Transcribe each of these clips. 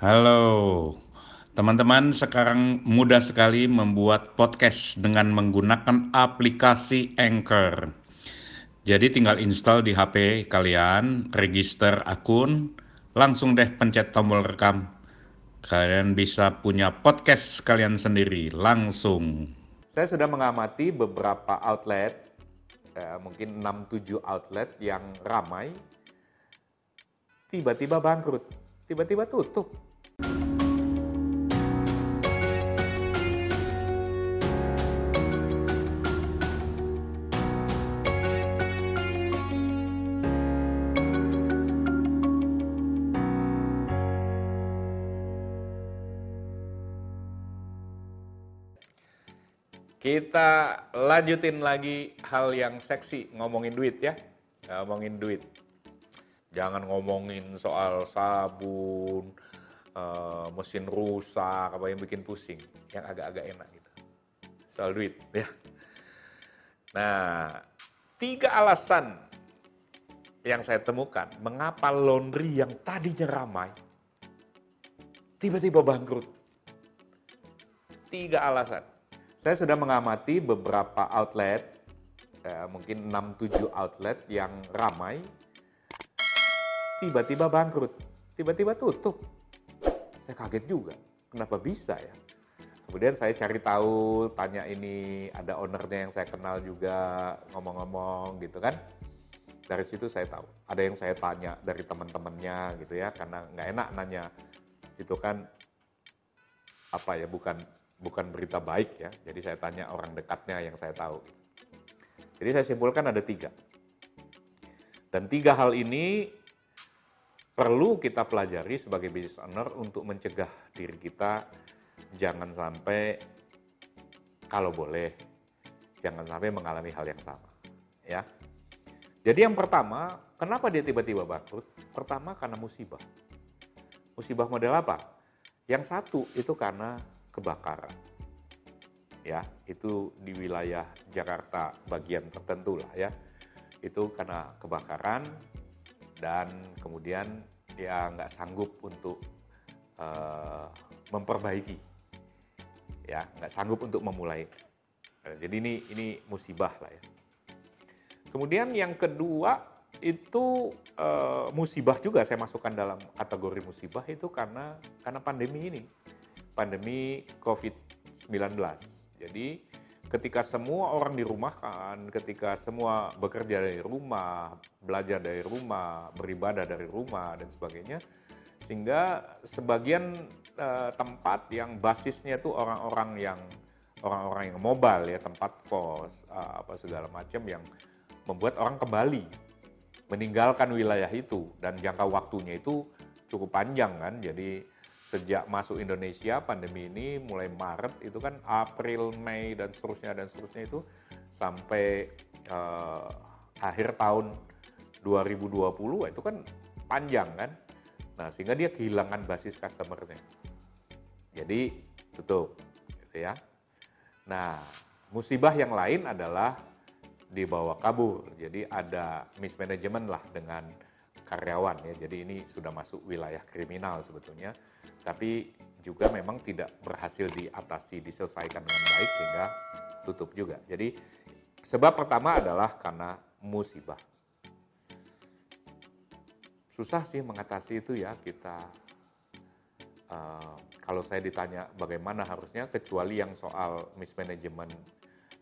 Halo, teman-teman. Sekarang mudah sekali membuat podcast dengan menggunakan aplikasi Anchor. Jadi tinggal install di HP kalian, register akun, langsung deh pencet tombol rekam. Kalian bisa punya podcast kalian sendiri langsung. Saya sudah mengamati beberapa outlet, eh, mungkin 6-7 outlet yang ramai, tiba-tiba bangkrut, tiba-tiba tutup Kita lanjutin lagi hal yang seksi, ngomongin duit ya. Ngomongin duit. Jangan ngomongin soal sabun, uh, mesin rusak, apa yang bikin pusing. Yang agak-agak enak gitu. Soal duit ya. Nah, tiga alasan yang saya temukan mengapa laundry yang tadinya ramai tiba-tiba bangkrut. Tiga alasan. Saya sudah mengamati beberapa outlet, eh, mungkin 6-7 outlet yang ramai, tiba-tiba bangkrut, tiba-tiba tutup. Saya kaget juga, kenapa bisa ya? Kemudian saya cari tahu, tanya ini, ada ownernya yang saya kenal juga, ngomong-ngomong gitu kan. Dari situ saya tahu, ada yang saya tanya dari teman-temannya gitu ya, karena nggak enak nanya. Itu kan apa ya, bukan bukan berita baik ya. Jadi saya tanya orang dekatnya yang saya tahu. Jadi saya simpulkan ada tiga. Dan tiga hal ini perlu kita pelajari sebagai business owner untuk mencegah diri kita jangan sampai kalau boleh jangan sampai mengalami hal yang sama ya. Jadi yang pertama, kenapa dia tiba-tiba bangkrut? Pertama karena musibah. Musibah model apa? Yang satu itu karena kebakaran. Ya, itu di wilayah Jakarta bagian tertentu lah ya. Itu karena kebakaran dan kemudian ya nggak sanggup untuk uh, memperbaiki. Ya, nggak sanggup untuk memulai. Jadi ini ini musibah lah ya. Kemudian yang kedua itu uh, musibah juga saya masukkan dalam kategori musibah itu karena karena pandemi ini pandemi COVID-19. Jadi ketika semua orang dirumahkan, ketika semua bekerja dari rumah, belajar dari rumah, beribadah dari rumah dan sebagainya, sehingga sebagian uh, tempat yang basisnya itu orang-orang yang orang-orang yang mobile ya, tempat kos, uh, apa segala macam yang membuat orang kembali meninggalkan wilayah itu dan jangka waktunya itu cukup panjang kan. Jadi sejak masuk Indonesia pandemi ini mulai Maret itu kan April, Mei dan seterusnya dan seterusnya itu sampai uh, akhir tahun 2020 itu kan panjang kan. Nah, sehingga dia kehilangan basis customernya. Jadi tutup gitu ya. Nah, musibah yang lain adalah dibawa kabur. Jadi ada mismanagement lah dengan karyawan ya. Jadi ini sudah masuk wilayah kriminal sebetulnya tapi juga memang tidak berhasil diatasi, diselesaikan dengan baik sehingga tutup juga. Jadi sebab pertama adalah karena musibah. Susah sih mengatasi itu ya kita. Uh, kalau saya ditanya bagaimana harusnya, kecuali yang soal mismanagement,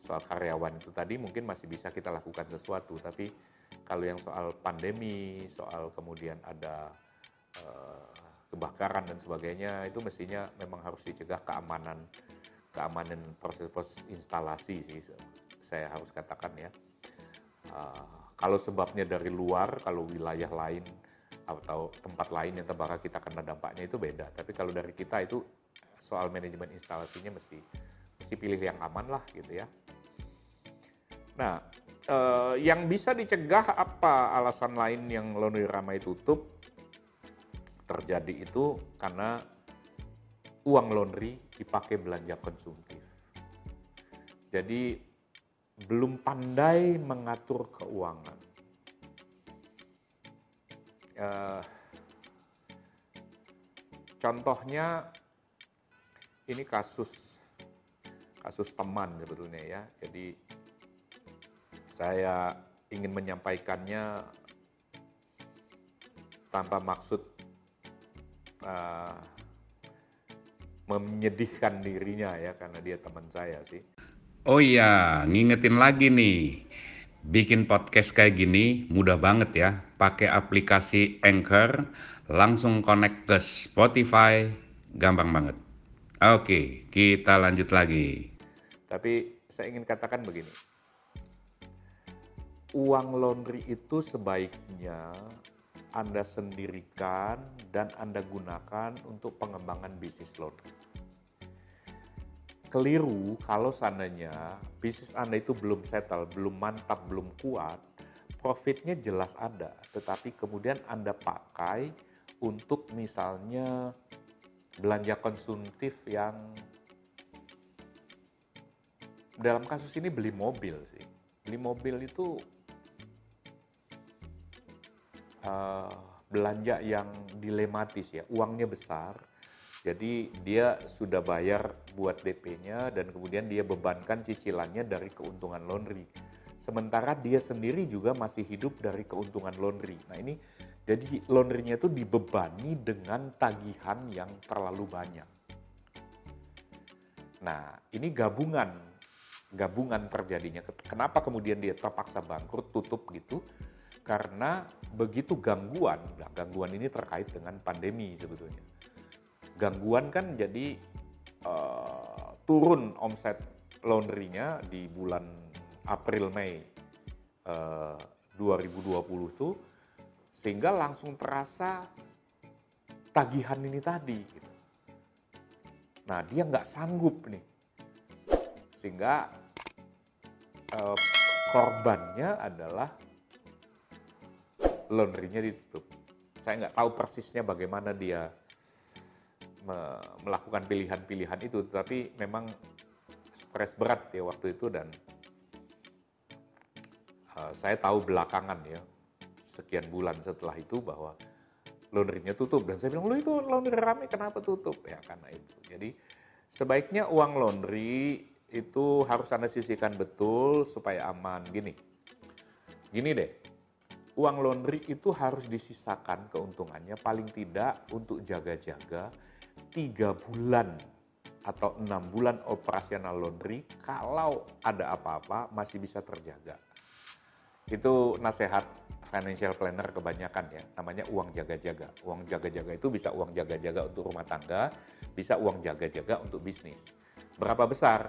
soal karyawan itu tadi mungkin masih bisa kita lakukan sesuatu. Tapi kalau yang soal pandemi, soal kemudian ada uh, kebakaran dan sebagainya itu mestinya memang harus dicegah keamanan keamanan proses-proses instalasi sih saya harus katakan ya. Uh, kalau sebabnya dari luar kalau wilayah lain atau tempat lain yang terbakar kita kena dampaknya itu beda. Tapi kalau dari kita itu soal manajemen instalasinya mesti mesti pilih yang aman lah gitu ya. Nah uh, yang bisa dicegah apa alasan lain yang laundry ramai tutup terjadi itu karena uang laundry dipakai belanja konsumtif. Jadi belum pandai mengatur keuangan. Uh, contohnya ini kasus kasus teman sebetulnya ya. Jadi saya ingin menyampaikannya tanpa maksud uh, menyedihkan dirinya ya karena dia teman saya sih. Oh iya, ngingetin lagi nih. Bikin podcast kayak gini mudah banget ya. Pakai aplikasi Anchor, langsung connect ke Spotify, gampang banget. Oke, kita lanjut lagi. Tapi saya ingin katakan begini. Uang laundry itu sebaiknya anda sendirikan dan Anda gunakan untuk pengembangan bisnis laundry. Keliru kalau seandainya bisnis Anda itu belum settle, belum mantap, belum kuat, profitnya jelas ada, tetapi kemudian Anda pakai untuk misalnya belanja konsumtif yang dalam kasus ini beli mobil sih. Beli mobil itu uh, belanja yang dilematis ya, uangnya besar. Jadi dia sudah bayar buat DP-nya dan kemudian dia bebankan cicilannya dari keuntungan laundry. Sementara dia sendiri juga masih hidup dari keuntungan laundry. Nah ini jadi laundry-nya itu dibebani dengan tagihan yang terlalu banyak. Nah ini gabungan, gabungan terjadinya. Kenapa kemudian dia terpaksa bangkrut, tutup gitu? Karena begitu gangguan, nah gangguan ini terkait dengan pandemi sebetulnya. Gangguan kan jadi uh, turun omset laundry-nya di bulan April Mei uh, 2020 tuh sehingga langsung terasa tagihan ini tadi. Gitu. Nah dia nggak sanggup nih, sehingga uh, korbannya adalah laundrynya ditutup. Saya nggak tahu persisnya bagaimana dia me melakukan pilihan-pilihan itu, tapi memang stres berat ya waktu itu dan uh, saya tahu belakangan ya sekian bulan setelah itu bahwa laundrynya tutup. Dan saya bilang lu itu laundry rame kenapa tutup? Ya karena itu. Jadi sebaiknya uang laundry itu harus anda sisihkan betul supaya aman. Gini gini deh uang laundry itu harus disisakan keuntungannya paling tidak untuk jaga-jaga tiga bulan atau enam bulan operasional laundry kalau ada apa-apa masih bisa terjaga. Itu nasihat financial planner kebanyakan ya, namanya uang jaga-jaga. Uang jaga-jaga itu bisa uang jaga-jaga untuk rumah tangga, bisa uang jaga-jaga untuk bisnis. Berapa besar?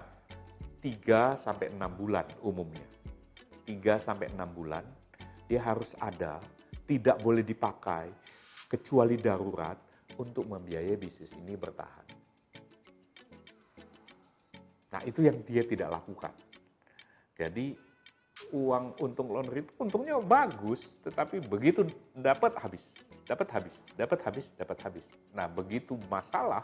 3 sampai 6 bulan umumnya. 3 sampai 6 bulan dia harus ada, tidak boleh dipakai, kecuali darurat untuk membiayai bisnis ini bertahan. Nah itu yang dia tidak lakukan. Jadi uang untung laundry itu untungnya bagus, tetapi begitu dapat habis, dapat habis, dapat habis, dapat habis. Nah begitu masalah,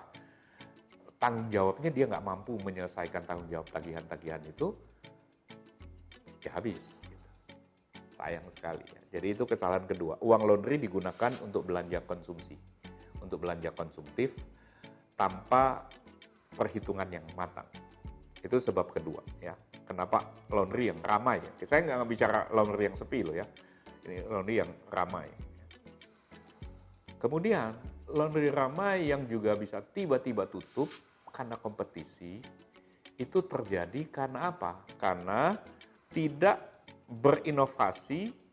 tanggung jawabnya dia nggak mampu menyelesaikan tanggung jawab tagihan-tagihan itu, ya habis sayang sekali ya. Jadi itu kesalahan kedua. Uang laundry digunakan untuk belanja konsumsi, untuk belanja konsumtif tanpa perhitungan yang matang. Itu sebab kedua ya. Kenapa laundry yang ramai ya? Saya nggak bicara laundry yang sepi loh ya. Ini laundry yang ramai. Kemudian laundry ramai yang juga bisa tiba-tiba tutup karena kompetisi itu terjadi karena apa? Karena tidak berinovasi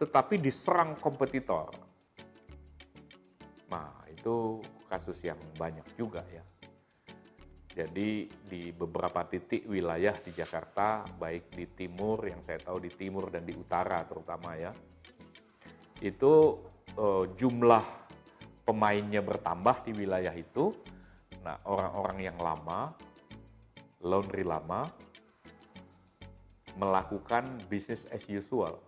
tetapi diserang kompetitor. Nah, itu kasus yang banyak juga ya. Jadi di beberapa titik wilayah di Jakarta, baik di timur yang saya tahu di timur dan di utara terutama ya, itu eh, jumlah pemainnya bertambah di wilayah itu. Nah, orang-orang yang lama, laundry lama, melakukan bisnis as usual,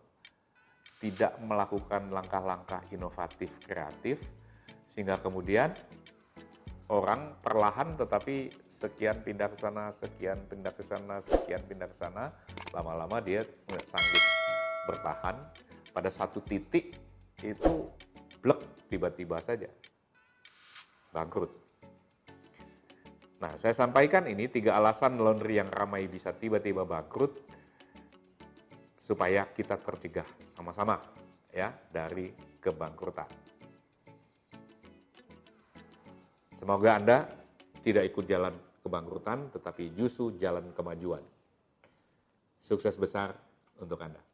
tidak melakukan langkah-langkah inovatif kreatif, sehingga kemudian orang perlahan tetapi sekian pindah ke sana, sekian pindah ke sana, sekian pindah ke sana, lama-lama dia nggak sanggup bertahan. Pada satu titik itu blek tiba-tiba saja. Bangkrut. Nah, saya sampaikan ini tiga alasan laundry yang ramai bisa tiba-tiba bangkrut supaya kita tercegah sama-sama ya dari kebangkrutan. Semoga Anda tidak ikut jalan kebangkrutan, tetapi justru jalan kemajuan. Sukses besar untuk Anda.